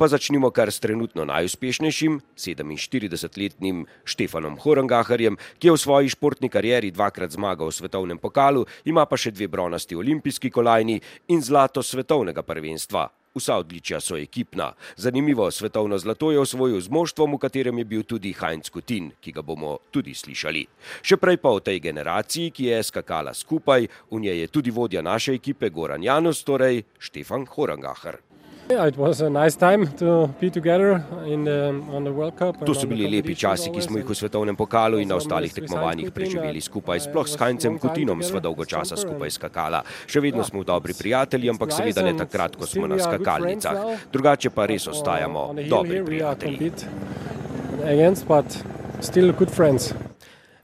Pa začnimo kar s trenutno najuspešnejšim, 47-letnim Štefanom Horangaharjem, ki je v svoji športni karieri dvakrat zmagal v svetovnem pokalu, ima pa še dve bronasti olimpijski kolajni in zlato svetovnega prvenstva. Vsa odličja so ekipna. Zanimivo svetovno zlato je osvojil z moštvom, v katerem je bil tudi Heinz Kutin, ki ga bomo tudi slišali. Še prej pa o tej generaciji, ki je skakala skupaj, v njej je tudi vodja naše ekipe Goran Janus, torej Štefan Horangacher. To so bili lepi časi, ki smo jih v svetovnem pokalu in na ostalih tekmovanjih preživeli skupaj. Sploh s Heinzem Kutinom sva dolgo časa skupaj skakala. Še vedno smo dobri prijatelji, ampak seveda ne takrat, ko smo na skakalnicah. Drugače pa res ostajamo dobri prijatelji.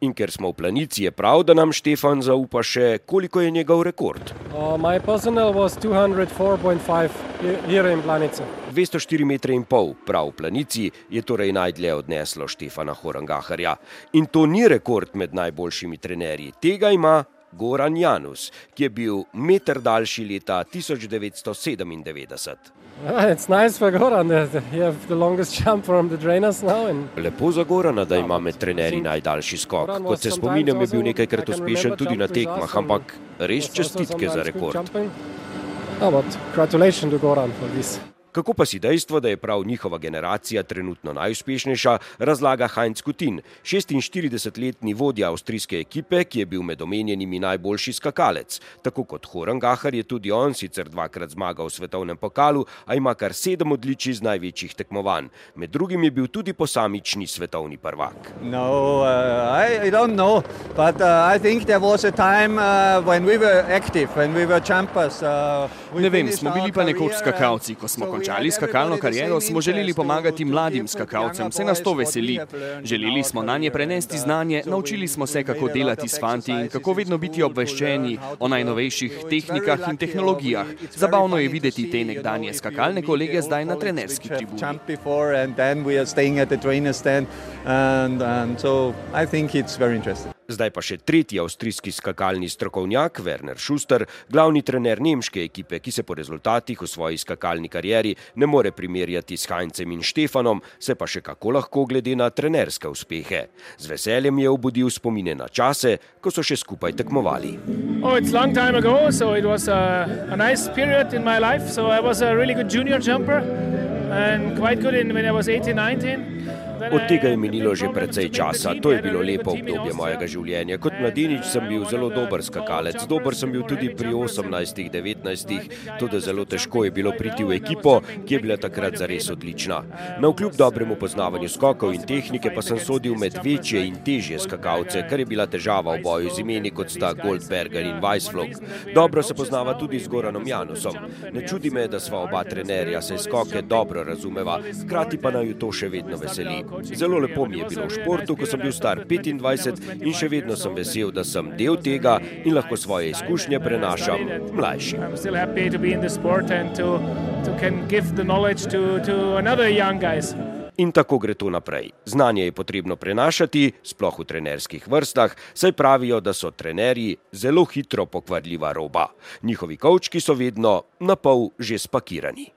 In ker smo v planici, je prav, da nam Štefan zaupa še, koliko je njegov rekord. Uh, 204 metre in pol, prav v planici, je torej najdlje odneslo Štefana Horangaharja. In to ni rekord med najboljšimi trenerji, tega ima Goran Janus, ki je bil meter daljši leta 1997. Lepo za Gorana, da ima med trenerji najdaljši skok. Kot se spominjam, je bil nekajkrat uspešen tudi na tekmah, ampak res čestitke za rekord. Kako pa si dejstvo, da je prav njihova generacija trenutno najuspešnejša, razlaga Heinz Kutin, 46-letni vodja avstrijske ekipe, ki je bil med omenjenimi najboljši skakalec. Tako kot Horangahar je tudi on sicer dvakrat zmagal v svetovnem pokalu, a ima kar sedem odličij iz največjih tekmovanj. Med drugim je bil tudi posamični svetovni prvak. No, uh, I, I know, but, uh, time, uh, we active, we jumpers, uh, we ne vem, smo bili pa nekoč skakalci, ko smo končali končali skakalno kariero, smo želeli pomagati mladim skakalcem. Vse nas to veseli. Želeli smo na nje prenesti znanje, naučili smo se, kako delati s fanti in kako vedno biti obveščeni o najnovejših tehnikah in tehnologijah. Zabavno je videti te nekdanje skakalne kolege zdaj na trenerski tribuni. Zdaj pa še tretji avstrijski skakalni strokovnjak Werner Schuster, glavni trener nemške ekipe, ki se po rezultatih v svoji skakalni karieri ne more primerjati s Heinzem in Štefanom, se pa še kako lahko glede na trenerske uspehe. Z veseljem je obudil spomine na čase, ko so še skupaj tekmovali. Oh, it's long time ago, so it was a, a nice period in my life. So I was a really good junior jumper and quite good in when I was 18, 19. Od tega je minilo že precej časa. To je bilo lepo obdobje mojega življenja. Kot mladenič sem bil zelo dober skakalec. Dober sem bil tudi pri 18-19, tudi zelo težko je bilo priti v ekipo, ki je bila takrat zares odlična. Na vkljub dobremu poznavanju skokov in tehnike pa sem sodil med večje in težje skakalce, kar je bila težava v boju z imeni kot sta Goldberger in Weissflog. Dobro se poznava tudi z Goranom Janusom. Ne čudi me, da sva oba trenerja se skoke dobro razumeva, hkrati pa naju to še vedno veseli. Zelo lepo mi je bilo v športu, ko sem bil star 25 in še vedno sem vesel, da sem del tega in lahko svoje izkušnje prenašam mlajšim. In tako gre to naprej. Znanje je potrebno prenašati, sploh v trenerskih vrstah, saj pravijo, da so trenerji zelo hitro pokvarljiva roba. Njihovi kavčki so vedno na pol že spakirani.